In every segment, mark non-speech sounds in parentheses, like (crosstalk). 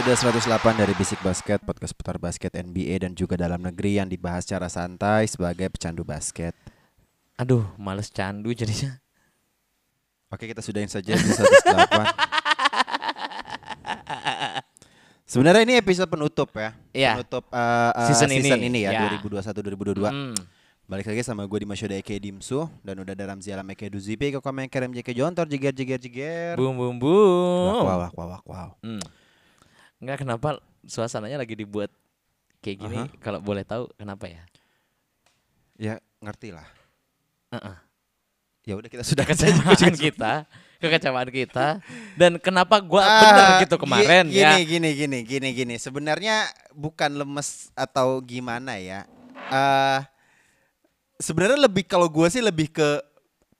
Episode 108 dari Bisik Basket, podcast putar basket NBA dan juga dalam negeri yang dibahas secara santai sebagai pecandu basket. Aduh, males candu jadinya. Oke, kita sudahin saja episode 108. Sebenarnya ini episode penutup ya. Iya. Penutup uh, uh, Season season, ini, ini, ya, ya. 2021-2022. Hmm. Balik lagi sama gue di Masyoda Eke Dimsu dan udah ada Ramzi Alam Eke Duzipi, Koko Mengker MJK Jontor, Jiger Jiger Jiger. Bum bum Wak, bum. Wow, wow, wow, wow. Hmm. Enggak kenapa suasananya lagi dibuat kayak gini Aha. kalau boleh tahu kenapa ya? Ya, ngerti lah. Heeh. Ya udah kita sudah Kekecewaan (laughs) kita, kekecewaan kita dan kenapa gua Ah, bener gitu gi- kemarin gini, ya. Gini gini gini gini Sebenarnya bukan lemes atau gimana ya. eh sebenarnya lebih kalau gue sih lebih ke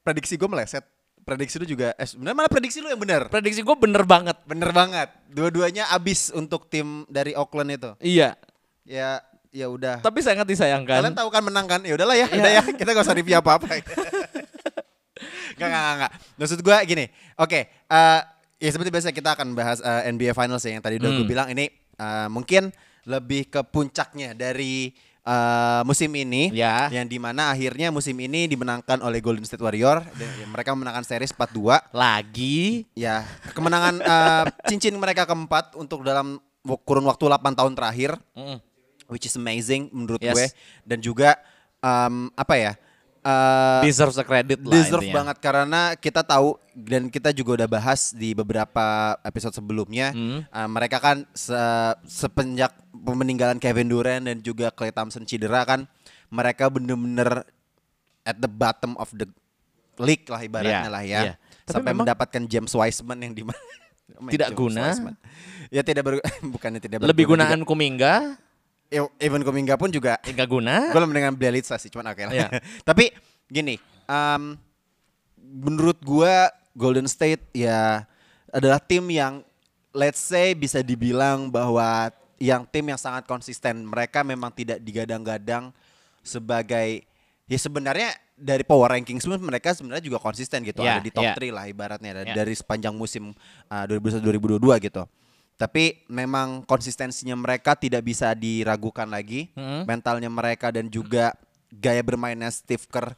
prediksi gue meleset. Prediksi lu juga eh sebenarnya malah prediksi lu yang benar. Prediksi gua bener banget. Bener banget. Dua-duanya abis untuk tim dari Auckland itu. Iya, Ya ya udah. tapi sangat disayangkan. Kalian tahu kan menang kan? Ya udahlah ya, udah ya. Kita gak usah review apa-apa. (laughs) Gak, gak, gak, gak. Maksud gue gini, oke, eh, ya seperti biasa kita akan bahas eh, NBA Finals ya, yang tadi udah gue Hmm. bilang ini eh, mungkin lebih ke puncaknya dari eh, musim ini, Ya. yang di mana akhirnya musim ini dimenangkan oleh Golden State Warrior, dan mereka memenangkan series 4-2, Lagi ya kemenangan eh, (laughs) cincin mereka keempat untuk dalam kurun waktu 8 tahun terakhir, Mm. which is amazing menurut Yes. gue, dan juga em, apa ya? Eh, deserves a credit lah deserve intinya. banget karena kita tahu dan kita juga udah bahas di beberapa episode sebelumnya Hmm. uh, mereka kan se- sepenjak peninggalan Kevin Durant dan juga Klay Thompson cedera kan mereka bener-bener at the bottom of the league lah ibaratnya Iya, lah ya. Tapi sampai memang- mendapatkan James Wiseman yang di Tidak guna. ya tidak ber, (laughs) bukannya tidak Lebih gunaan Kuminga, juga. Even Kuminga pun juga enggak guna. (laughs) gue dengan Bjelica sih cuman oke lah Iya. (laughs) tapi gini em, menurut gue Golden State ya adalah tim yang let's say bisa dibilang bahwa yang tim yang sangat konsisten mereka memang tidak digadang-gadang sebagai ya sebenarnya dari power ranking pun mereka sebenarnya juga konsisten gitu Iya, ada di top iya. 3 lah ibaratnya dari, Iya. dari sepanjang musim uh, 2021-2022 gitu tapi memang konsistensinya mereka tidak bisa diragukan lagi Mm-mm. mentalnya mereka dan juga gaya bermainnya Steve Kerr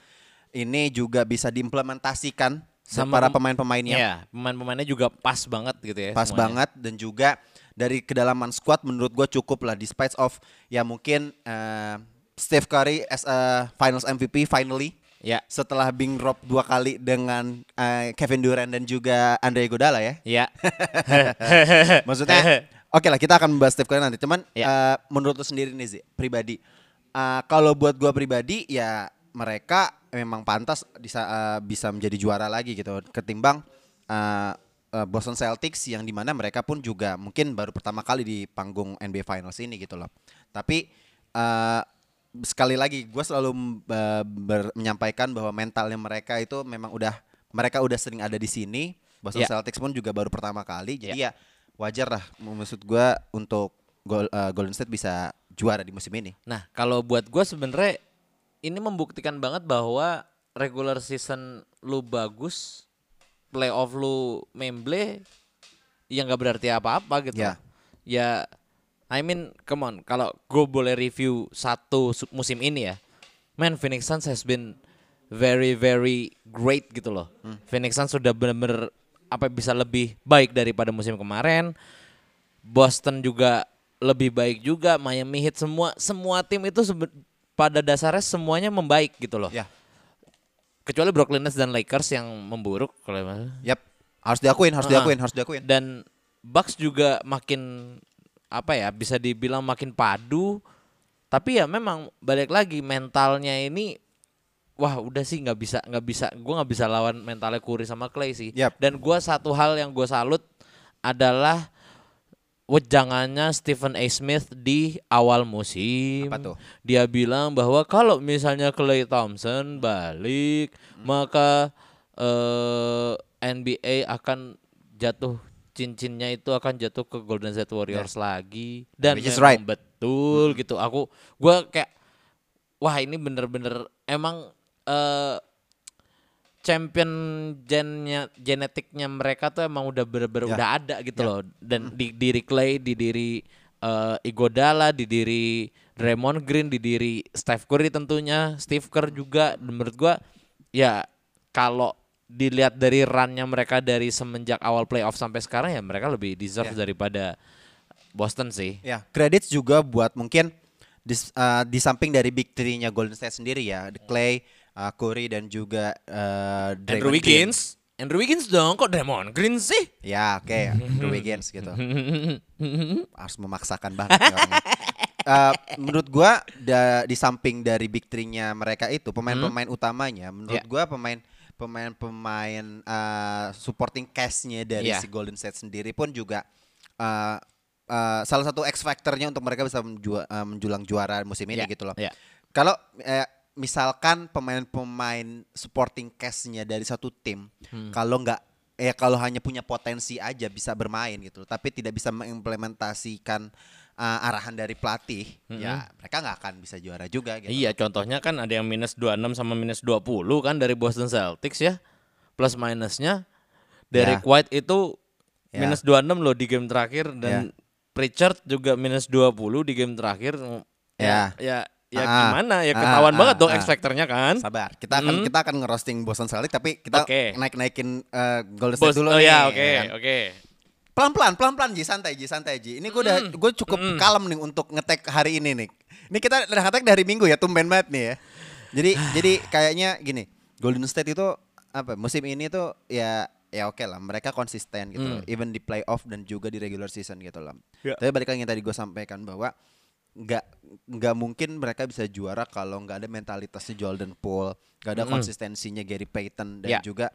ini juga bisa diimplementasikan Sama para pem- pemain-pemainnya Iya, pemain-pemainnya juga pas banget gitu ya. pas semuanya. banget dan juga dari kedalaman squad menurut gue cukup lah despite of ya mungkin eh, Steve Curry as a Finals MVP finally Ya, setelah being drop dua kali dengan eh, Kevin Durant dan juga Andre Iguodala ya. Ya. (laughs) (laughs) maksudnya oke lah kita akan membahas Steve Curry nanti. Cuman Ya. eh, menurut lu sendiri nih Zi, pribadi eh, kalau buat gua pribadi ya mereka memang pantas bisa eh, bisa menjadi juara lagi gitu. Ketimbang eh, eh, Boston Celtics yang di mana mereka pun juga mungkin baru pertama kali di panggung NBA Finals ini gitu loh. Tapi eh, sekali lagi gue selalu eh, ber- menyampaikan bahwa mentalnya mereka itu memang udah mereka udah sering ada di sini Boston Ya. Celtics pun juga baru pertama kali jadi ya wajar lah maksud gua untuk Gol- eh, Golden State bisa juara di musim ini Nah, kalau buat gua sebenarnya ini membuktikan banget bahwa regular season lu bagus, playoff lu memble, ya nggak berarti apa-apa gitu. Ya. Ya, I mean, come on, kalau gue boleh review satu musim ini ya, man, Phoenix Suns has been very very great gitu loh. Phoenix Suns sudah benar-benar apa bisa lebih baik daripada musim kemarin. Boston juga lebih baik juga, Miami Heat semua semua tim itu pada dasarnya semuanya membaik gitu loh. ya Kecuali Brooklyn Nets dan Lakers yang memburuk kalau yap harus diakuin harus Ah. diakuin harus diakuin dan Bucks juga makin apa ya bisa dibilang makin padu Tapi ya memang balik lagi mentalnya ini wah udah sih nggak bisa nggak bisa gua nggak bisa lawan mentalnya Curry sama Clay sih. Yap. Dan gua satu hal yang gue salut adalah wejangannya Stephen A. Smith di awal musim. Apa tuh? Dia bilang bahwa kalau misalnya Clay Thompson balik, Hmm. maka eh, NBA akan jatuh cincinnya itu akan jatuh ke Golden State Warriors lagi dan Which is right. Hmm. betul gitu. Aku gua kayak wah ini bener-bener emang eh champion gennya genetiknya mereka tuh emang udah bener-bener Ya. udah ada gitu Ya. loh dan di diri Clay di diri eh, Iguodala di diri Draymond Green di diri Steph Curry tentunya Steve Kerr juga Dan menurut gua ya kalau dilihat dari runnya mereka dari semenjak awal playoff sampai sekarang ya mereka lebih deserve Ya. daripada Boston sih Ya, kredit juga buat mungkin di, uh, di samping dari big three-nya Golden State sendiri ya, The Clay, uh, Curry dan juga uh, Andrew Draymond Green. Wiggins Andrew Wiggins dong kok Draymond Green sih Ya, oke, Andrew Wiggins gitu. (laughs) Harus memaksakan banget orangnya. Uh, menurut gua da- di samping dari big three-nya mereka itu pemain-pemain utamanya, menurut Ya. gua pemain pemain-pemain uh, supporting cast-nya dari Ya. si Golden State sendiri pun juga uh, uh, salah satu X factor-nya untuk mereka bisa menjua- uh, menjulang juara musim ini Ya, gitu loh. ya. Kalau eh, misalkan pemain-pemain supporting cast-nya dari satu tim Hmm. kalau nggak eh kalau hanya punya potensi aja bisa bermain gitu, tapi tidak bisa mengimplementasikan uh, arahan dari pelatih, ya mereka nggak akan bisa juara juga gitu. Hmm. Iya, contohnya kan ada yang minus 26 sama minus 20 kan dari Boston Celtics ya. Plus minusnya Derek Ya. White itu Ya. minus 26 loh di game terakhir dan Pritchard juga minus 20 di game terakhir. Ya. Ya, ya, ya Ah, gimana ya ah, ketahuan ah, banget dong ah. X factor-nya kan. Sabar, kita akan Mm. kita akan ngerosting Boston Celtics tapi kita Oke. naik-naikin uh, Golden State Bos, dulu oh nih. ya, oke, kan. oke. Pelan-pelan, pelan-pelan Ji, santai Ji, santai Ji. Ini gue udah gue cukup kalem nih untuk ngetek hari ini nih. Ini kita udah ngetek dari Minggu ya, tumben banget nih ya. Jadi (sighs) jadi kayaknya gini, Golden State itu apa musim ini tuh ya ya oke lah mereka konsisten gitu loh. even di playoff dan juga di regular season gitu loh. Ya. Tapi balik lagi yang tadi gue sampaikan bahwa nggak nggak mungkin mereka bisa juara kalau nggak ada mentalitasnya Jordan Poole, nggak ada konsistensinya Gary Payton dan Ya. juga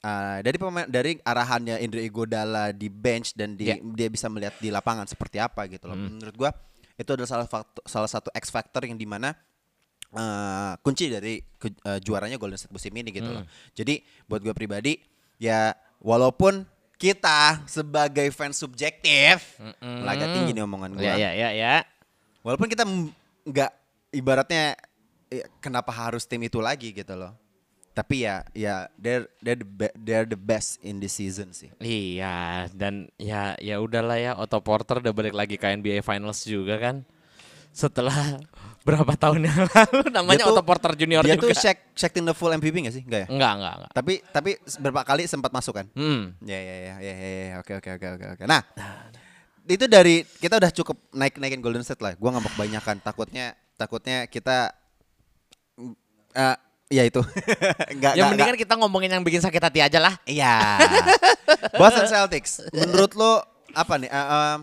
uh, dari pemain dari arahannya Andre Iguodala di bench dan di Ya. dia bisa melihat di lapangan seperti apa gitu loh. Menurut gua itu adalah salah faktor, salah satu X factor yang di mana uh, kunci dari ke- uh, juaranya Golden State musim ini gitu loh. Jadi buat gua pribadi ya walaupun kita sebagai fans subjektif, agak tinggi nih omongan gua. Ya, ya, ya, ya. Walaupun kita nggak ibaratnya eh, kenapa harus tim itu lagi gitu loh. Tapi ya ya they're they're the, be- they're the best in this season sih. Iya, dan ya ya udahlah ya Otto Porter udah balik lagi ke NBA Finals juga kan. Setelah (laughs) berapa tahun yang lalu namanya Dia tuh- Otto Porter Junior Dia juga. tuh Shaq Shaq in the full MVP gak sih? Enggak ya? Enggak, enggak, enggak. Tapi tapi beberapa kali sempat masuk kan? Hmm. Ya ya ya ya ya, ya. oke oke oke oke oke. Nah, itu dari kita udah cukup naik naikin Golden State lah. Gua nggak mau kebanyakan. Takutnya takutnya kita mm, eh (laughs) ya itu. Enggak Yang enggak- mendingan kita ngomongin yang bikin sakit hati aja lah. Iya. (laughs) Boston Celtics. Menurut lo apa nih? uh, um,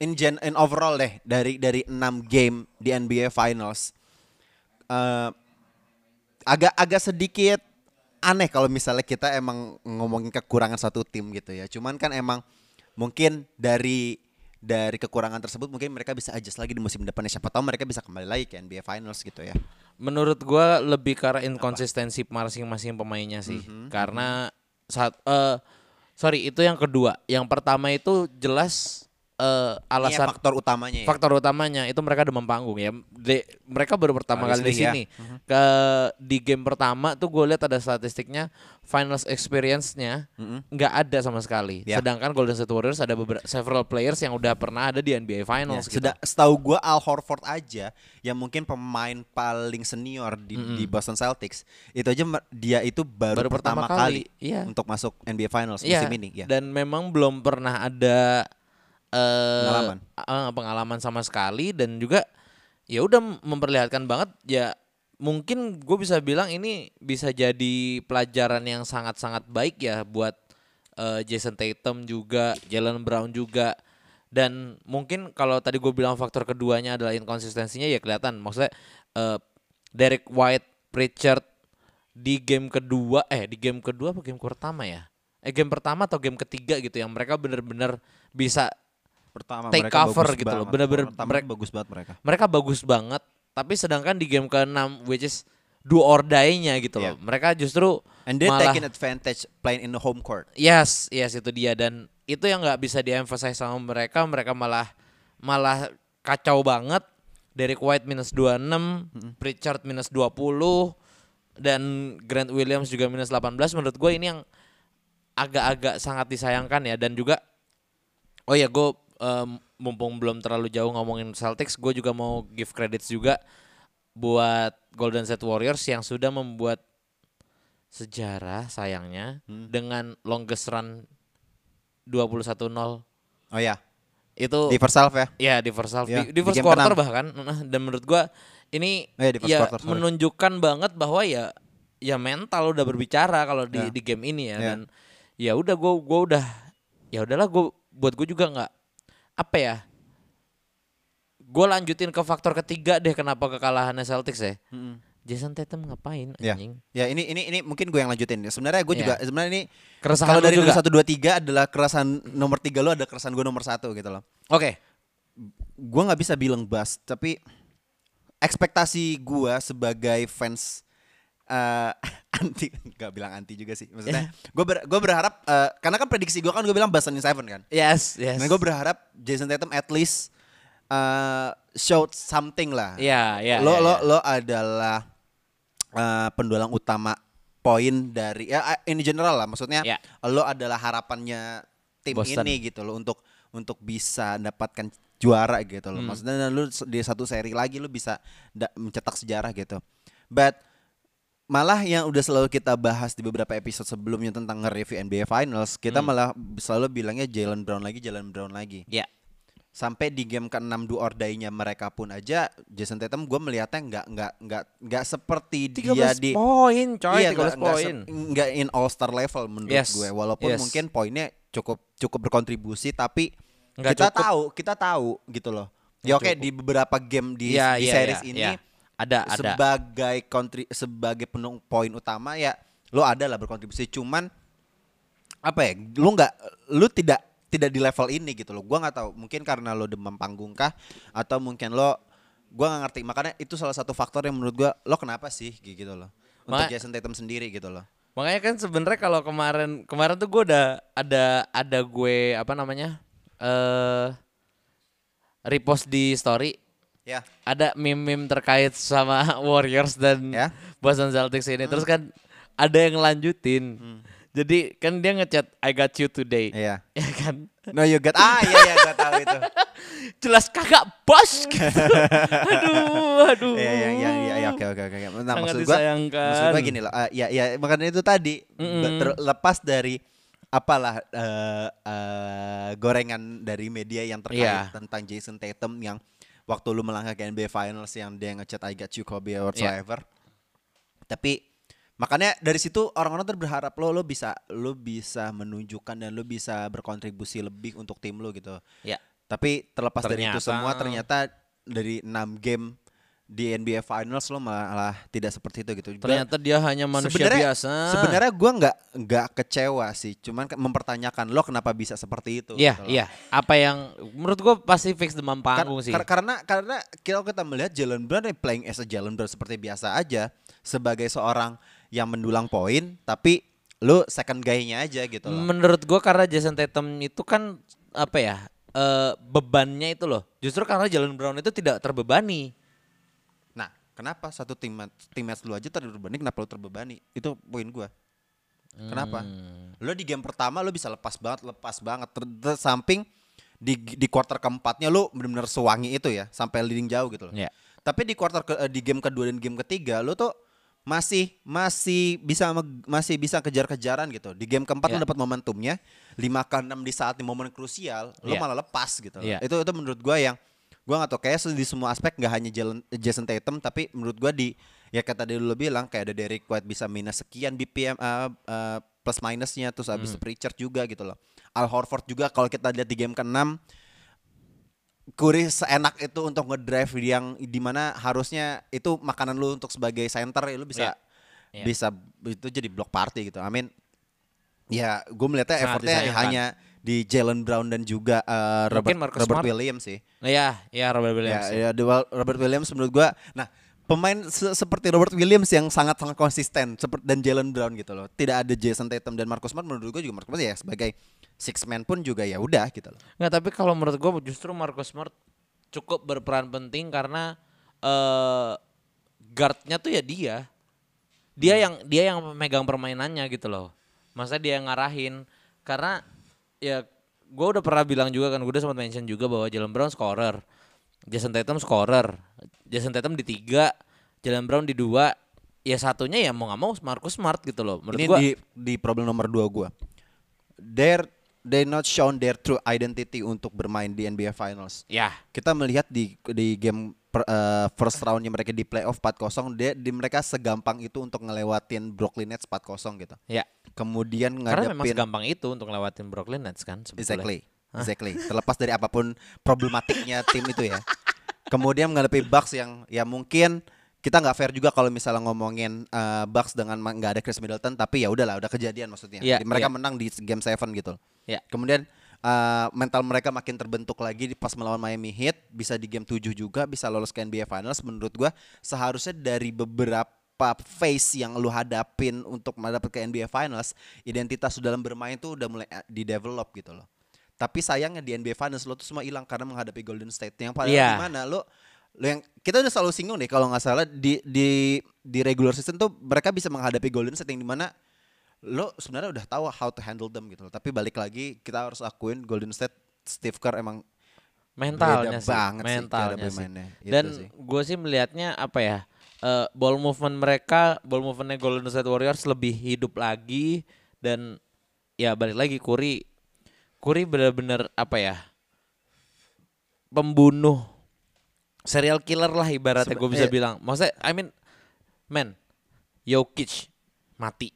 in gen in overall deh dari dari 6 game di NBA Finals. uh, agak agak sedikit aneh kalau misalnya kita emang ngomongin kekurangan satu tim gitu ya. Cuman kan emang mungkin dari dari kekurangan tersebut mungkin mereka bisa adjust lagi di musim depan siapa tahu mereka bisa kembali lagi ke NBA Finals gitu ya. Menurut gua lebih karena inkonsistensi masing-masing pemainnya sih. Mhm, Karena saat eh sorry itu yang kedua. Yang pertama itu jelas eh Ini alasan faktor utamanya ya. faktor utamanya itu mereka demam panggung ya. De- mereka baru pertama kali di ya. sini. Ke di game pertama tuh gue lihat ada statistiknya finals experience-nya nggak ada sama sekali. Ya. Sedangkan Golden State Warriors ada beberapa several players yang udah pernah ada di NBA Ya, Finals gitu. seda- setahu gua Al Horford aja yang mungkin pemain paling senior di, di Boston Celtics itu aja dia itu baru, Baru pertama pertama, kali, kali, iya. untuk masuk NBA Finals Iya, musim ini ya. Dan memang belum pernah ada eh, Pengalaman. eh, pengalaman sama sekali dan juga ya udah memperlihatkan banget ya mungkin gue bisa bilang ini bisa jadi pelajaran yang sangat-sangat baik ya buat eh, Jason Tatum juga, Jalen Brown juga Dan mungkin kalau tadi gue bilang faktor keduanya adalah inkonsistensinya ya kelihatan. Maksudnya eh, Derek White, Pritchard di game kedua eh di game kedua apa game pertama ya? Eh game pertama atau game ketiga gitu yang mereka bener-bener bisa Pertama Take mereka cover bagus gitu loh, banget. bener-bener Pertama mereka- bagus banget mereka. mereka bagus banget tapi sedangkan di game ke-6 which is do or die-nya gitu loh. Yeah. Mereka justru And they malah taking advantage playing in the home court. Yes, yes itu dia dan itu yang nggak bisa di-emphasize sama mereka, mereka malah malah kacau banget. Derek White minus 26, Pritchard minus 20 dan Grant Williams juga minus 18 menurut gue ini yang agak-agak sangat disayangkan ya dan juga oh ya gue em, mumpung belum terlalu jauh ngomongin Celtics, gue juga mau give credits juga buat Golden State Warriors yang sudah membuat sejarah sayangnya Hmm. dengan longest run 21-0 Oh ya, itu di first half ya. ya di first half Ya, di, di di first game quarter bahkan Nah, dan menurut gua ini Oh, iya, di first ya quarter, sorry. menunjukkan banget bahwa ya ya mental udah berbicara kalau di Ya. di game ini ya Ya. dan ya udah gua gua udah ya udahlah gua buat gue juga nggak apa ya gue lanjutin ke faktor ketiga deh kenapa kekalahannya Celtics ya Jason Tatum ngapain Ya. anjing Ya ini ini ini mungkin gue yang lanjutin. Sebenarnya gue Iya. juga sebenarnya ini Keresahan kalau dari juga? satu dua tiga adalah keresahan nomor tiga lo ada keresahan gue nomor satu gitu loh. oke Gue nggak bisa bilang bust tapi ekspektasi gue sebagai fans eh (laughs) anti nggak bilang anti juga sih maksudnya gue ber, gue berharap eh, karena kan prediksi gue kan gue bilang bust in seven kan yes yes Nah gue berharap Jason Tatum at least uh, showed something lah. Iya, iya, Lo iya, lo iya. lo adalah uh, pendulang utama poin dari ya uh, in general lah maksudnya Iya. lo adalah harapannya tim Boston. ini gitu loh untuk untuk bisa dapatkan juara gitu Hmm. loh. Maksudnya lu di satu seri lagi lu bisa mencetak sejarah gitu. But malah yang udah selalu kita bahas di beberapa episode sebelumnya tentang nge-review NBA Finals, kita Hmm. malah selalu bilangnya Jalen Brown lagi, Jalen Brown lagi ya sampai di game ke-6 do or die-nya mereka pun aja Jason Tatum gue melihatnya nggak nggak nggak nggak seperti dia 13 di poin coy Iya, 13 nggak- nggak poin nggak in all star level menurut Yes, gue walaupun yes. mungkin poinnya cukup cukup berkontribusi tapi Nggak kita cukup. tahu kita tahu gitu loh ya oke cukup. di beberapa game di, Iya, di iya, series iya, ini iya. Ada ada. Sebagai kontri sebagai penung poin utama ya lo ada lah berkontribusi. Cuman apa ya lu nggak lu tidak tidak di level ini gitu loh. Gua nggak tahu mungkin karena lo demam panggung kah atau mungkin lo gua nggak ngerti. Makanya itu salah satu faktor yang menurut gua lo kenapa sih gitu loh. Untuk Maka- Jason Tatum sendiri gitu loh. Makanya kan sebenarnya kalau kemarin kemarin tuh gue udah ada ada gue apa namanya eh repost di story ya ada meme-meme terkait sama (laughs) Warriors dan Ya. Boston Celtics ini terus kan ada yang lanjutin. Jadi kan dia ngechat I got you today. Hmm. Iya. (laughs) Ya kan? no you got ah iya iya gua tahu itu (laughs) Jelas kagak bos gitu. aduh, aduh. Iya iya iya iya iya, oke oke oke. Nah, Sangat maksud gua disayangkan. maksud gua gini loh. eh, ya ya makanya itu tadi Mm-mm. terlepas dari apalah eh, eh, gorengan dari media yang terkait Iya. tentang Jason Tatum yang waktu lu melangkah ke NBA Finals yang dia ngechat I got you Kobe or Iya. whatsoever. Tapi makanya dari situ orang-orang tuh berharap lo lo bisa lo bisa menunjukkan dan lo bisa berkontribusi lebih untuk tim lo gitu. Ya. Tapi terlepas dari itu Ternyata- semua ternyata dari 6 game di NBA Finals lo malah tidak seperti itu gitu. Ternyata dia hanya manusia sebenarnya- biasa. Sebenarnya gua nggak nggak kecewa sih, cuman mempertanyakan lo kenapa bisa seperti itu. Iya, gitu loh. iya. Apa yang menurut gua pasti fix demam Kar- panggung sih. kar- karena karena kalau kita melihat Jalen Brown playing as a Jalen Brown seperti biasa aja sebagai seorang yang mendulang poin, tapi lu second guy-nya aja gitu loh. Menurut gua karena Jason Tatum itu kan apa ya? eh, bebannya itu loh. Justru karena Jalen Brown itu tidak terbebani. Kenapa satu tim timmates lu aja terbebani, kenapa lu terbebani? Itu poin gua. Kenapa? Hmm. Lo di game pertama lo bisa lepas banget, lepas banget. Ter, ter- samping di di quarter keempatnya lo benar-benar sewangi itu ya, sampai leading jauh gitu loh. Iya. Tapi di quarter ke, eh, di game kedua dan game ketiga lo tuh masih masih bisa masih bisa kejar-kejaran gitu. Di game keempat Iya. lo dapat momentumnya, 5 ke 6 di saat di momen krusial, lo Iya. malah lepas gitu. loh. Iya. Itu itu menurut gua yang gua nggak tahu kayak di semua aspek nggak hanya Jason Tatum tapi menurut gua di ya kata dia dulu bilang kayak ada Derek White bisa minus sekian BPM uh, uh, plus minusnya terus habis Hmm. Pritchard juga gitu loh. Al Horford juga kalau kita lihat di game ke-6 Curry seenak itu untuk ngedrive yang di mana harusnya itu makanan lu untuk sebagai center ya lu bisa Iya. bisa itu jadi block party gitu. I mean ya gue melihatnya Sangat effortnya hanya di Jalen Brown dan juga eh, Robert, Robert Smart. Williams sih. Nah, ya, ya Robert Williams. Ya, ya, Robert Williams menurut gua nah pemain se- seperti Robert Williams yang sangat-sangat konsisten seperti dan Jalen Brown gitu loh. Tidak ada Jason Tatum dan Marcus Smart menurut gua juga Marcus Smart ya sebagai six man pun juga ya udah gitu loh. Nggak, tapi kalau menurut gue justru Marcus Smart cukup berperan penting karena eh guardnya tuh ya dia. Dia yang dia yang memegang permainannya gitu loh. Masa dia yang ngarahin karena ya gue udah pernah bilang juga kan gue udah sempat mention juga bahwa Jalen Brown scorer, Jason Tatum scorer, Jason Tatum di tiga, Jalen Brown di dua, ya satunya ya mau nggak mau Marcus Smart gitu loh. Menurut Ini gua di di problem nomor dua gua. They're they not shown their true identity untuk bermain di NBA Finals. ya Kita melihat di di game per- eh, first roundnya mereka di playoff 4-0 dia di mereka segampang itu untuk ngelewatin Brooklyn Nets 4-0 gitu. ya Kemudian karena memang ngadepin segampang itu untuk lewatin Brooklyn Nets kan sebetulnya. Exactly. Exactly. Terlepas dari apa pun problematiknya tim itu ya. Kemudian menghadapi Bucks yang ya mungkin kita nggak fair juga kalau misalnya ngomongin uh, Bucks dengan nggak ada Chris Middleton tapi ya udahlah udah kejadian maksudnya. Jadi mereka iya. menang di game 7 gitu. Ya. Kemudian uh, mental mereka makin terbentuk lagi di pas melawan Miami Heat, bisa di game 7 juga bisa lolos ke NBA Finals menurut gua seharusnya dari beberapa phase yang lu hadapin untuk mendapat ke NBA Finals, identitas dalam bermain tuh udah mulai uh, di-develop gitu loh. Tapi sayangnya di NBA Finals lo tuh semua hilang karena menghadapi Golden State yang padahal Iya. gimana lo lo yang kita udah selalu singgung deh kalau nggak salah di di di regular season tuh mereka bisa menghadapi Golden State yang di mana lo sebenarnya udah tahu how to handle them gitu loh. Tapi balik lagi kita harus akuin Golden State Steve Kerr emang mentalnya Beda sih, banget sih mentalnya sih. bermainnya, gitu Dan sih. gue sih melihatnya apa ya? eh, ball movement mereka, ball movementnya Golden State Warriors lebih hidup lagi dan ya balik lagi Curry, Curry benar-benar apa ya? Pembunuh, serial killer lah ibaratnya gue bisa iya. bilang. Maksudnya, I mean, man, Jokic mati.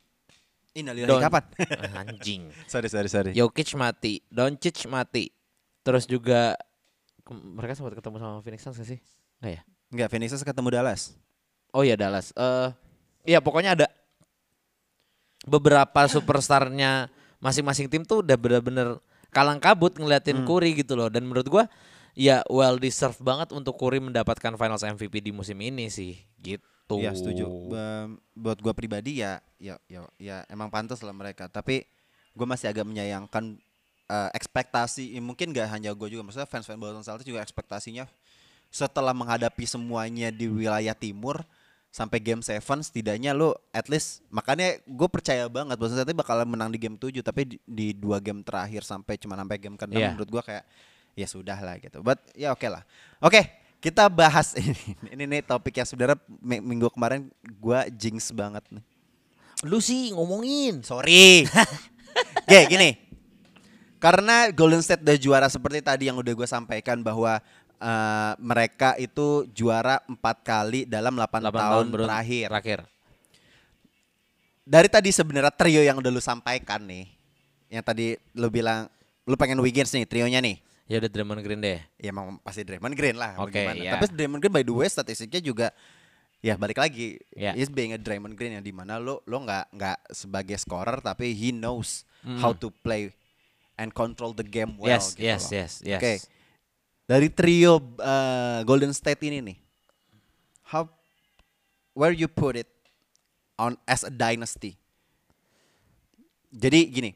Innalillahi Don- kapan? (laughs) Anjing. sorry sorry sorry. Jokic mati, Doncic mati. Terus juga ke- mereka sempat ketemu sama Phoenix Suns gak sih? Enggak ya? Enggak, Phoenix Suns ketemu Dallas. Oh iya Dallas. Eh iya pokoknya ada beberapa superstarnya masing-masing tim tuh udah bener-bener kalang kabut ngeliatin Curry gitu loh dan menurut gua ya well deserved banget untuk Curry mendapatkan Finals MVP di musim ini sih gitu. Iya setuju. Ba- buat gua pribadi ya, ya, ya, ya emang pantas lah mereka. Tapi gua masih agak menyayangkan eh, ekspektasi. ya mungkin gak hanya gua juga, maksudnya fans-fans Boston Celtics juga ekspektasinya setelah menghadapi semuanya di wilayah timur sampai game 7 setidaknya lo at least makanya gue percaya banget Boston Celtics bakalan menang di game 7 tapi di, di dua game terakhir sampai cuma sampai game ke-6 Iya. menurut gua kayak ya sudah lah gitu. But ya oke lah. Oke, kita bahas (laughs) ini. Ini nih topik yang sebenarnya mi- minggu kemarin gua jinx banget nih. Lu sih ngomongin. Sorry. (laughs) Oke, gini. Karena Golden State udah juara seperti tadi yang udah gue sampaikan bahwa eh, mereka itu juara empat kali dalam 8, 8 tahun, berun- terakhir. Terakhir. Dari tadi sebenarnya trio yang udah lu sampaikan nih, yang tadi lu bilang lu pengen Wiggins nih trionya nih. Ya udah Draymond Green deh. Ya emang pasti Draymond Green lah. Oke, gimana. iya. Tapi Draymond Green by the way statistiknya juga ya balik lagi. Iya. He's being a Draymond Green yang di mana lo lo nggak nggak sebagai scorer tapi he knows how to play and control the game well. yes, gitu yes, loh. yes, yes. Oke. Dari trio uh, Golden State ini nih, how where you put it on as a dynasty? Jadi gini,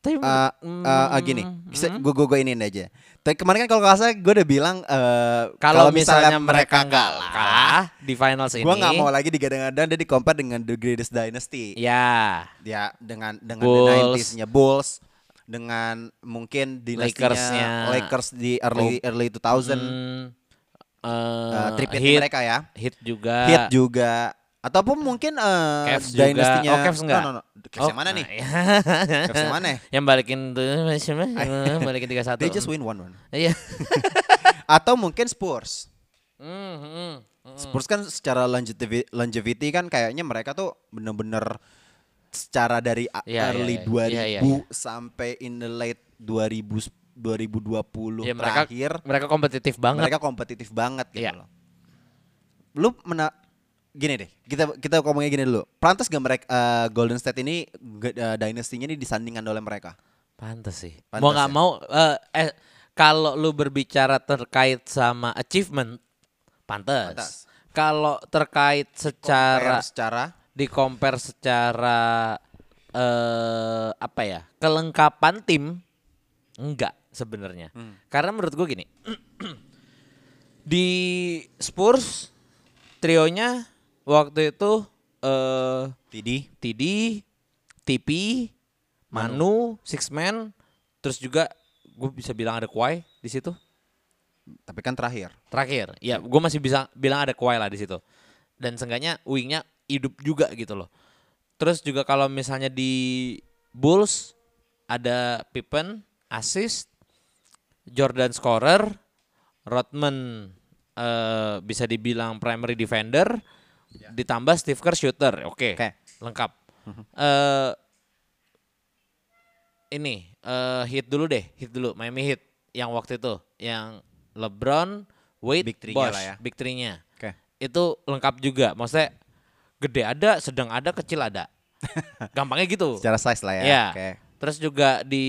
Tapi uh, uh, uh, gini, bisa gue gue ini aja. Tapi kemarin kan kalau nggak salah gue udah bilang uh, kalau misalnya, mereka kalah di finals ini gue nggak mau lagi digadang-gadang dia di compare dengan the greatest dynasty. Ya, Ya dengan dengan Bulls. the 90s-nya Bulls, dengan mungkin dinastinya Lakersnya. Lakers di early early 2000, hmm, uh, eh, tripit hit, mereka ya. hit juga. Hit juga ataupun mungkin uh, Cavs juga. Oh, Cavs enggak? No, no, no. Cavs yang mana nih? (laughs) Cavs yang mana? Yang balikin tuh siapa? balikin 3-1. They just win one one. Iya. (laughs) Atau mungkin Spurs. Hmm, hmm. Spurs kan secara longevity, longevity kan kayaknya mereka tuh bener-bener secara dari a- Iya, early iya. 2000 Iya, iya, iya. sampai in the late 2000 2020 Ya mereka terakhir mereka kompetitif banget. mereka kompetitif banget gitu Iya. loh. Lu mena gini deh, kita kita ngomongnya gini dulu. Pantas gak mereka eh, Golden State ini eh, dynasty-nya ini disandingkan oleh mereka? Pantes sih. Pantes mau nggak ya? mau eh, eh kalau lu berbicara terkait sama achievement, pantes. Pantes. Kalau terkait secara Compare secara di compare secara eh apa ya kelengkapan tim enggak sebenarnya Hmm. karena menurut gue gini (clears throat) di Spurs trionya waktu itu eh TD TD, TP, Manu, Six Man, terus juga gue bisa bilang ada Kawhi di situ. tapi kan terakhir. Terakhir, ya gue masih bisa bilang ada Kawhi lah di situ. Dan seenggaknya wingnya hidup juga gitu loh. Terus juga kalau misalnya di Bulls ada Pippen, assist, Jordan scorer, Rodman eh, bisa dibilang primary defender, ditambah Steve Kerr shooter. Oke, Oke. lengkap. Eh ini eh hit dulu deh, hit dulu Miami Heat yang waktu itu, yang LeBron, Wade, Big three-nya Bosh, lah ya. big three-nya. Oke. Itu lengkap juga. Maksudnya gede ada, sedang ada, kecil ada. (laughs) Gampangnya gitu. Secara size lah ya. Iya. Oke. Terus juga di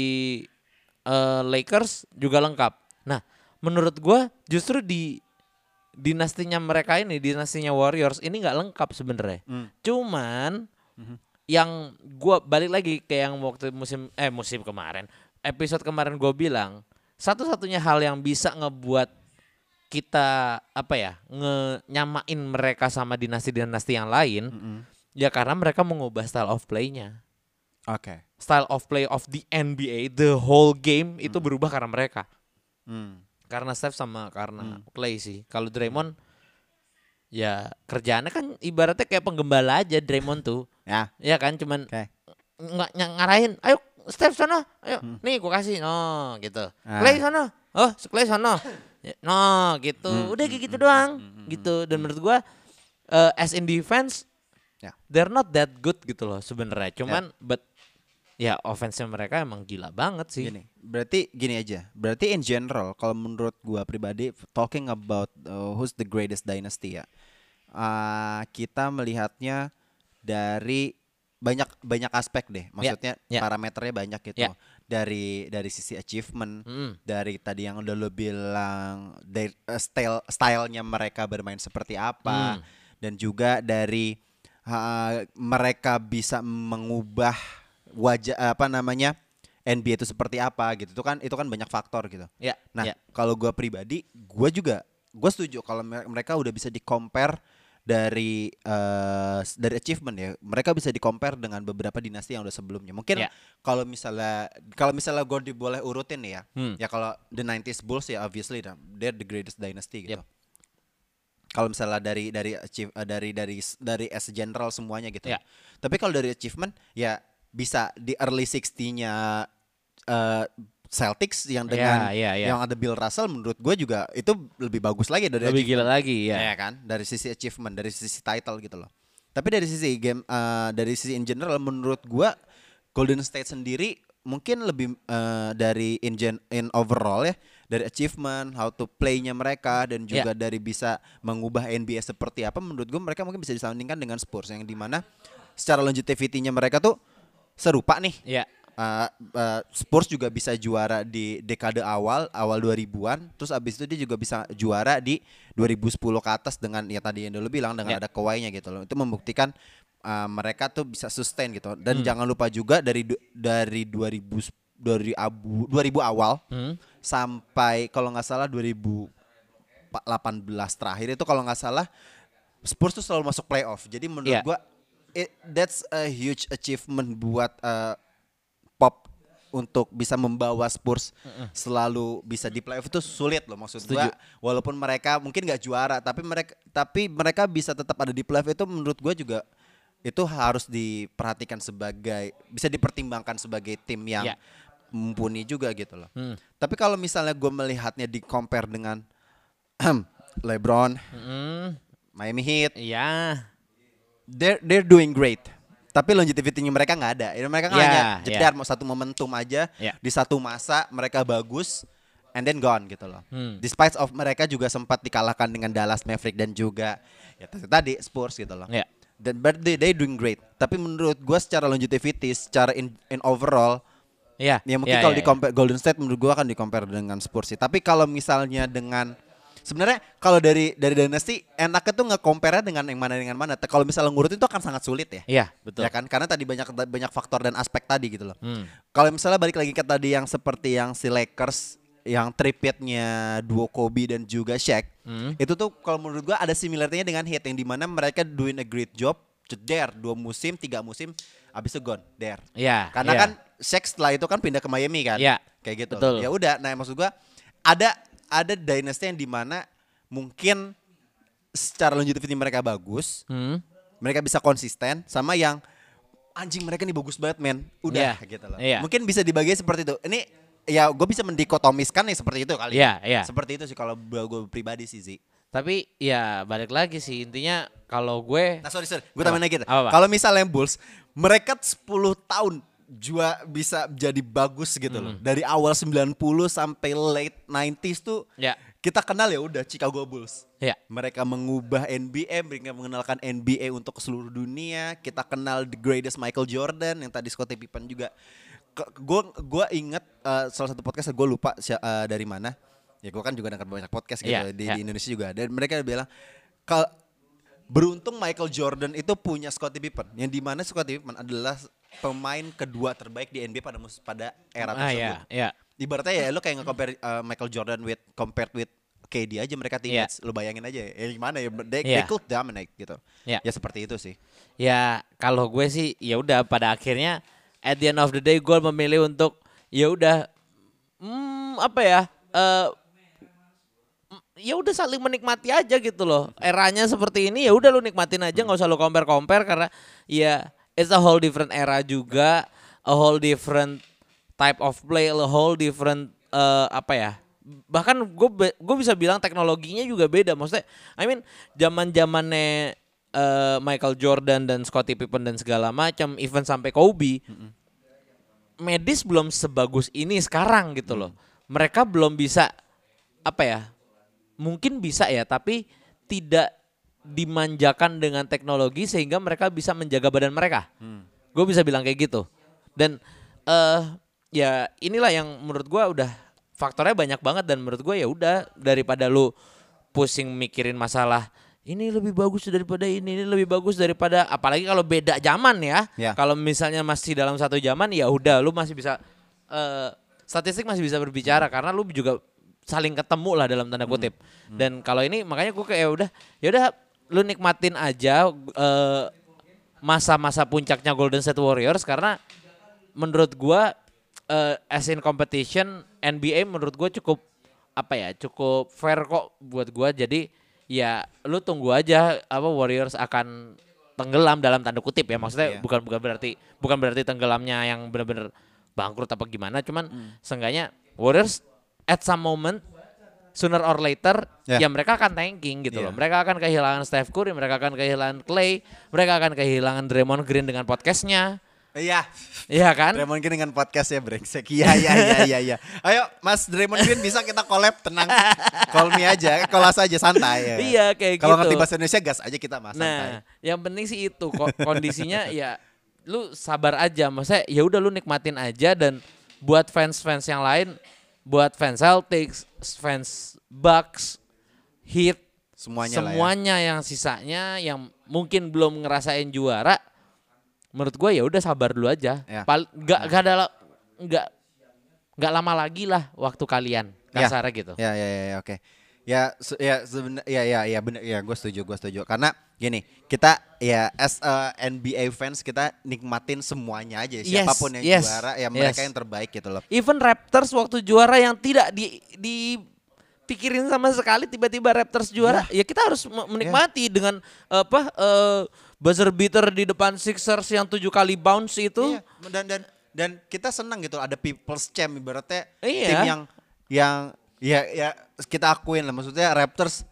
eh, Lakers juga lengkap. Nah, menurut gua justru di dinastinya mereka ini, dinastinya Warriors ini nggak lengkap sebenarnya. Hmm. Cuman Mhm. yang gua balik lagi ke yang waktu musim eh musim kemarin, episode kemarin gua bilang satu-satunya hal yang bisa ngebuat kita apa ya nge nyamain mereka sama dinasti-dinasti yang lain Mm-mm. ya karena mereka mengubah style of play-nya Oke. style of play of the NBA the whole game itu berubah karena mereka Hmm. Karena Steph sama karena Clay sih. Kalau Draymond ya kerjaannya kan ibaratnya kayak penggembala aja Draymond tuh. Ya. ya kan? Cuman Oke. nggak ny- ngarahin ayo Steph sana. Ayo nih gua kasih. No gitu. Ah. Clay sana. Oh Clay sana. Ya, no gitu. Udah kayak gitu doang gitu. Dan menurut gua eh, as in defense Ya. they're not that good gitu loh sebenarnya. Cuman but ya offense mereka emang gila banget sih Gini, berarti gini aja. Berarti in general, kalau menurut gua pribadi, talking about uh, who's the greatest dynasty ya, uh, kita melihatnya dari banyak banyak aspek deh. Maksudnya ya. parameternya banyak gitu. Ya. Dari dari sisi achievement, Mm. dari tadi yang udah lo bilang, dari uh, style stylenya mereka bermain seperti apa, Hmm. dan juga dari uh, mereka bisa mengubah wajah apa namanya NBA itu seperti apa gitu itu kan itu kan banyak faktor gitu ya nah ya. kalau gua pribadi gua juga gue setuju kalau mere- mereka udah bisa di compare dari eh, s- dari achievement ya mereka bisa di compare dengan beberapa dinasti yang udah sebelumnya mungkin Ya. kalau misalnya kalau misalnya gue boleh urutin nih ya Hmm. ya kalau the 90s Bulls ya obviously dah, they're the greatest dynasty gitu Yep. kalau misalnya dari dari achieve eh, dari dari dari as general semuanya gitu. Ya. Tapi kalau dari achievement ya bisa di early 60-nya eh, Celtics yang dengan Ya, ya, ya. yang ada Bill Russell menurut gue juga itu lebih bagus lagi dari lebih gila lagi ya Iya kan? Dari sisi achievement, dari sisi title gitu loh. Tapi dari sisi game eh, dari sisi in general menurut gua Golden State sendiri mungkin lebih eh, dari in gen- in overall ya, dari achievement, how to play-nya mereka dan juga dari bisa mengubah NBA seperti apa menurut gua mereka mungkin bisa disandingkan dengan Spurs yang di mana secara longevity-nya mereka tuh serupa nih. ya Uh, uh, Spurs juga bisa juara di dekade awal awal 2000-an terus abis itu dia juga bisa juara di 2010 ke atas dengan ya tadi yang dulu bilang dengan Ya. ada kawainya gitu loh itu membuktikan uh, mereka tuh bisa sustain gitu dan Hmm. jangan lupa juga dari dari 2000 dari abu 2000 awal Hmm. sampai kalau nggak salah 2018 terakhir itu kalau nggak salah Spurs tuh selalu masuk playoff jadi menurut Iya. gua it, that's a huge achievement buat uh, pop untuk bisa membawa Spurs selalu bisa di playoff. Itu sulit loh maksud gua. Walaupun mereka mungkin nggak juara tapi mereka tapi mereka bisa tetap ada di playoff. Itu menurut gua juga itu harus diperhatikan sebagai bisa dipertimbangkan sebagai tim yang Ya. mumpuni juga gitu loh. Hmm. Tapi kalau misalnya gue melihatnya di compare dengan (clears throat) LeBron, Mm, Miami Heat, iya they're they're doing great. tapi longevity-nya mereka nggak ada. Ya, mereka kan Ya, hanya ya. jedar mau satu momentum aja Ya. di satu masa mereka bagus and then gone gitu loh. Hmm. Despite of mereka juga sempat dikalahkan dengan Dallas Maverick dan juga ya tadi Spurs gitu loh. Ya. Dan but they, they doing great. Tapi menurut gua secara longevity, secara in, in overall Ya, Ya mungkin ya, kalau ya, di compare Golden State menurut gua akan di compare dengan Spurs sih. Tapi kalau misalnya dengan sebenarnya kalau dari dari Dynasty enaknya tuh nge-compare dengan yang mana dengan mana. Kalau misalnya ngurut itu akan sangat sulit ya. Iya, betul. Ya kan? Karena tadi banyak banyak faktor dan aspek tadi gitu loh. Hmm. Kalau misalnya balik lagi ke tadi yang seperti yang si Lakers yang tripitnya duo Kobe dan juga Shaq. Hmm. Itu tuh kalau menurut gua ada similarnya dengan Heat yang di mana mereka doing a great job there dua musim, tiga musim, abis itu gone there. Iya, Karena iya. kan Shaq setelah itu kan pindah ke Miami kan. Iya, Kayak gitu. betul. Ya udah, nah maksud gua ada ada dynasty yang di mana mungkin secara longevity mereka bagus, Hmm. mereka bisa konsisten sama yang anjing mereka nih bagus banget men. Udah Iya, gitu loh. iya. Mungkin bisa dibagi seperti itu. Ini ya gue bisa mendikotomiskan nih seperti itu kali. Iya, iya. Seperti itu sih kalau gue pribadi sih Zi. Tapi ya balik lagi sih intinya kalau gue Nah sorry sorry, gue tambahin lagi. Kalau misalnya Bulls, mereka 10 tahun jua bisa jadi bagus gitu loh. Dari awal 90 sampai late 90s tuh Ya. kita kenal ya udah Chicago Bulls. ya Mereka mengubah NBA, mereka mengenalkan NBA untuk seluruh dunia. Kita kenal the greatest Michael Jordan yang tadi Scottie Pippen juga. Gue gua inget eh, salah satu podcast gue lupa eh, dari mana. Ya gue kan juga dengar banyak podcast gitu Iya, di, iya. di Indonesia juga. Dan mereka bilang kalau beruntung Michael Jordan itu punya Scottie Pippen, yang di mana Scottie Pippen adalah pemain kedua terbaik di NBA pada mus- pada era ah tersebut. ya ya Ibaratnya ya lo kayak nge-compare uh, Michael Jordan with compared with KD aja mereka teammates. Lo bayangin aja ya gimana ya they, they Iya. could dominate gitu. Iya. Ya seperti itu sih. ya kalau gue sih ya udah pada akhirnya at the end of the day gue memilih untuk ya udah hmm, apa ya eh mm, ya udah saling menikmati aja gitu loh eranya seperti ini ya udah lu nikmatin aja nggak usah lu compare compare karena ya it's a whole different era juga a whole different type of play a whole different eh, apa ya bahkan gue gue bisa bilang teknologinya juga beda. Maksudnya I mean zaman zamannya eh, Michael Jordan dan Scottie Pippen dan segala macam even sampai Kobe medis belum sebagus ini sekarang gitu loh. Mereka belum bisa apa ya mungkin bisa ya tapi tidak dimanjakan dengan teknologi sehingga mereka bisa menjaga badan mereka. Gue bisa bilang kayak gitu. Dan eh ya inilah yang menurut gue udah faktornya banyak banget dan menurut gue ya udah daripada lu pusing mikirin masalah ini lebih bagus daripada ini ini lebih bagus daripada apalagi kalau beda zaman ya. Ya. kalau misalnya masih dalam satu zaman ya udah lu masih bisa eh statistik masih bisa berbicara karena lu juga saling ketemu lah dalam tanda kutip. Dan kalau ini makanya gue kayak ya udah ya udah lu nikmatin aja eh, masa-masa puncaknya Golden State Warriors karena menurut gua eh, as in competition NBA menurut gua cukup apa ya cukup fair kok buat gua. Jadi ya lu tunggu aja apa Warriors akan tenggelam dalam tanda kutip ya. Maksudnya Iya. bukan bukan berarti bukan berarti tenggelamnya yang benar-benar bangkrut apa gimana. Cuman seenggaknya Warriors at some moment sooner or later Ya. ya mereka akan tanking gitu Iya. loh mereka akan kehilangan Steph Curry mereka akan kehilangan Clay mereka akan kehilangan Draymond Green dengan podcastnya Iya. Iya kan? Draymond Green dengan podcast ya brengsek. Iya iya iya iya iya. Ayo Mas Draymond Green bisa kita collab tenang. Call me aja, call us aja santai ya. (laughs) Iya, kayak Kalau gitu. ngerti bahasa Indonesia gas aja kita mas santai. Nah, yang penting sih itu ko- kondisinya (laughs) ya lu sabar aja. Maksudnya ya udah lu nikmatin aja dan buat fans-fans yang lain, buat fans Celtics, fans Bucks, Heat, Semuanya, lah ya. semuanya yang sisanya yang mungkin belum ngerasain juara, menurut gue ya udah sabar dulu aja. Ya. Pal nggak nggak ada la- nggak nggak lama lagi lah waktu kalian Ya. kasarnya gitu. Ya ya ya, ya, oke. Ya se- ya sebenarnya ya ya ya benar ya gue setuju gue setuju karena gini kita ya as a NBA fans kita nikmatin semuanya aja Yes, siapa pun yang yes, juara ya mereka yes. yang terbaik gitu loh. Even Raptors waktu juara yang tidak di dipikirin sama sekali tiba-tiba Raptors juara ya, kita harus me- menikmati dengan apa eh, buzzer beater di depan Sixers yang tujuh kali bounce itu Iya, dan dan dan kita senang gitu ada people's champ ibaratnya Iya. tim yang yang ya ya kita akuin lah maksudnya Raptors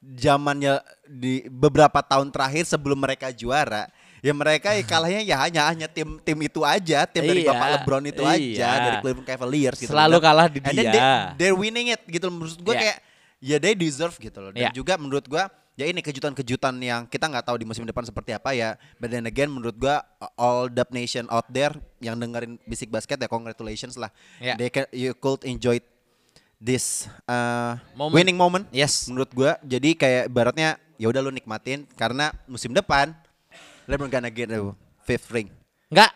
zamannya di beberapa tahun terakhir sebelum mereka juara Ya mereka ya (laughs) kalahnya ya hanya hanya tim tim itu aja, tim dari Iya, Bapak LeBron itu iya. aja, dari Cleveland Cavaliers gitu. Selalu kalah di and dia. they- they're winning it gitu loh. menurut gue Iya. kayak ya they deserve gitu loh. Dan Iya. juga menurut gue ya ini kejutan-kejutan yang kita nggak tahu di musim depan seperti apa ya. But then again menurut gue all Dub Nation out there yang dengerin Bisik Basket ya congratulations lah. Iya. They can, you could enjoy this uh, Moment. winning moment Yes. menurut gua jadi kayak ibaratnya ya udah lu nikmatin karena musim depan LeBron gonna get a fifth ring Enggak.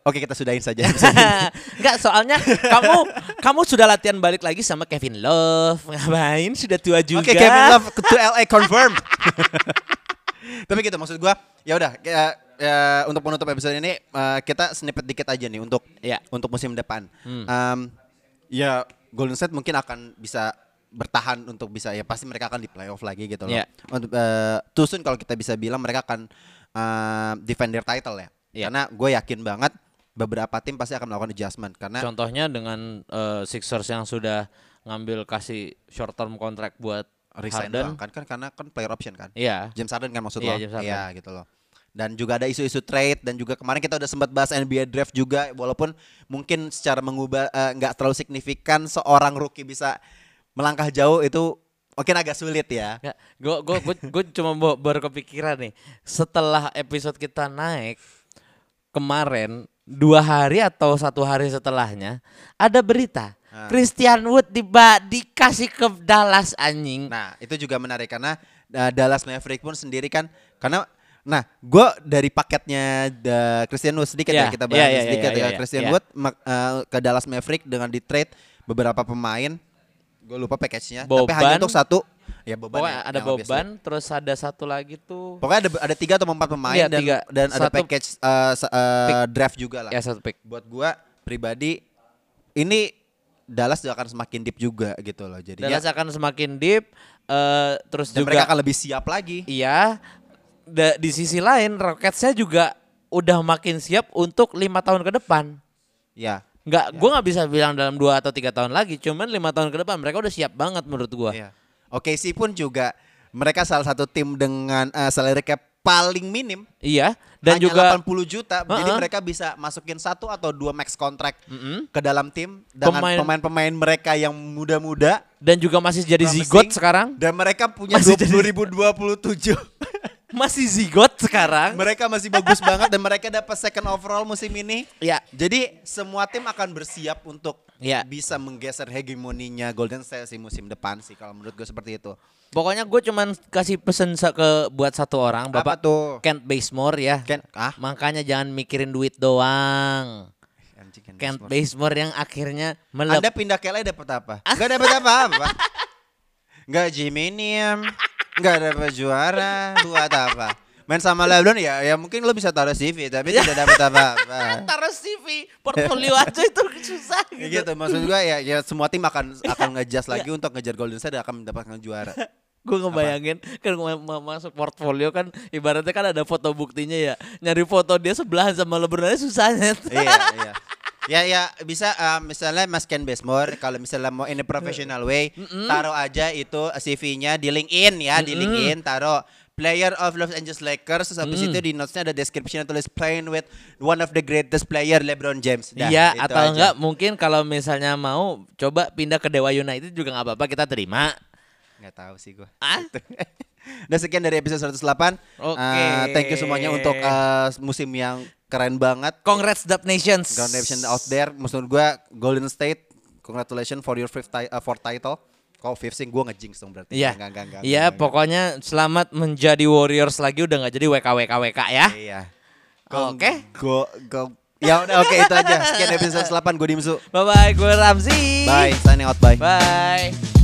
oke kita sudahin saja (laughs) Enggak, soalnya kamu kamu sudah latihan balik lagi sama Kevin Love. Ngapain? Sudah tua juga. oke Kevin Love (laughs) to LA confirm (laughs) tapi gitu maksud gua ya udah ya, ya, untuk penutup episode ini uh, kita snippet dikit aja nih untuk Iya. untuk musim depan Hmm. Um, ya Golden State mungkin akan bisa bertahan untuk bisa ya pasti mereka akan di playoff lagi gitu loh. Iya. Untuk uh, too soon kalau kita bisa bilang mereka akan uh, defend their title ya. Iya. Karena gue yakin banget beberapa tim pasti akan melakukan adjustment karena Contohnya dengan eh, Sixers yang sudah ngambil kasih short term contract buat resign Harden. doang kan kan karena kan player option kan. Iya. James Harden kan maksud Iya, lo? Iya gitu loh. Dan juga ada isu-isu trade dan juga kemarin kita udah sempat bahas NBA draft juga walaupun mungkin secara mengubah eh, nggak terlalu signifikan seorang rookie bisa melangkah jauh itu mungkin agak sulit ya. Gue gue gue gue cuma baru kepikiran nih. Setelah episode kita naik kemarin dua hari atau satu hari setelahnya ada berita Ah. Christian Wood tiba dikasih ke Dallas anjing. Nah, itu juga menarik karena uh, Dallas Maverick pun sendiri kan karena nah, gue dari paketnya the Christian Wood sedikit Iya, ya kita bahas iya, sedikit iya, ya iya, Christian iya. Wood uh, ke Dallas Maverick dengan di trade beberapa pemain. Gue lupa package-nya, tapi hanya untuk satu. Ya Boban. Pokoknya ya, ada yang obviously. Terus ada satu lagi tuh Pokoknya ada ada tiga atau empat pemain Iya, dan tiga. dan ada Satu package uh, uh, draft juga lah. ya satu pick. Buat gua pribadi ini Dallas juga akan semakin deep juga gitu loh. Jadinya Dallas akan semakin deep eh, terus dan juga mereka akan lebih siap lagi. Iya. Da- di sisi lain Rocketsnya juga udah makin siap untuk lima tahun ke depan. Ya. Nggak, gue nggak bisa bilang dalam dua atau tiga tahun lagi. Cuman lima tahun ke depan mereka udah siap banget menurut gue. Iya. Oke sih pun juga mereka salah satu tim dengan uh, salary cap paling minim Iya. Dan hanya juga 80 juta. Jadi Heeh. mereka bisa masukin satu atau dua max contract Mm-mm. ke dalam tim dengan Pemain- pemain-pemain mereka yang muda-muda dan juga masih jadi zigot sekarang. dan mereka punya Masih jadi- 2027. Masih zigot sekarang. mereka masih bagus banget dan mereka dapat second overall musim ini. Iya. Jadi semua tim akan bersiap untuk Iya. bisa menggeser hegemoninya Golden State sih musim depan sih kalau menurut gue seperti itu. Pokoknya gue cuman kasih pesen sa- ke buat satu orang, Apa Bapak tuh? Kent Bazemore ya. Ken ah Makanya jangan mikirin duit doang. Kent. Bazemore yang akhirnya melep. Anda pindah ke LA dapat apa? (laughs) Enggak dapat apa-apa. Enggak Jiminium. Enggak dapat juara. Buat apa? Main sama LeBron ya, ya mungkin lo bisa taruh CV tapi tidak dapat apa-apa. (laughs) Taruh CV, portfolio aja itu susah gitu. gitu maksud gua ya ya semua tim akan (laughs) akan ngejas lagi untuk ngejar Golden State dan akan mendapatkan juara. Gue ngebayangin kan mau masuk portfolio kan ibaratnya kan ada foto buktinya ya. Nyari foto dia sebelahan sama LeBron aja susahnya. iya, iya. Ya ya bisa uh, misalnya Mas Ken Bazemore kalau misalnya mau in a professional way taruh aja itu CV-nya di LinkedIn ya, di LinkedIn taruh player of Los Angeles Lakers terus habis itu di notes-nya ada description tulis playing with one of the greatest player LeBron James. Dah, Iya itu atau aja. enggak mungkin kalau misalnya mau coba pindah ke Dewa United juga nggak apa-apa kita terima. Nggak tahu sih gua. Ah? Dan (laughs) sekian dari episode 108. Oke. Uh, thank you semuanya untuk uh, musim yang keren banget. Congrats Dub Nations. Congratulations out there. Maksud gua Golden State, congratulations for your fifth ti- uh, fourth title. Kalau fifth sih gua ngejinx dong berarti. Iya. Enggak, Iya, enggak, pokoknya selamat menjadi Warriors lagi udah nggak jadi WK WK WK ya. Iya. Oke. Go go. Ya udah oke itu aja. Sekian episode 8 gue Dimsu. Bye bye, gue Ramzi. Bye. Signing out bye. Bye.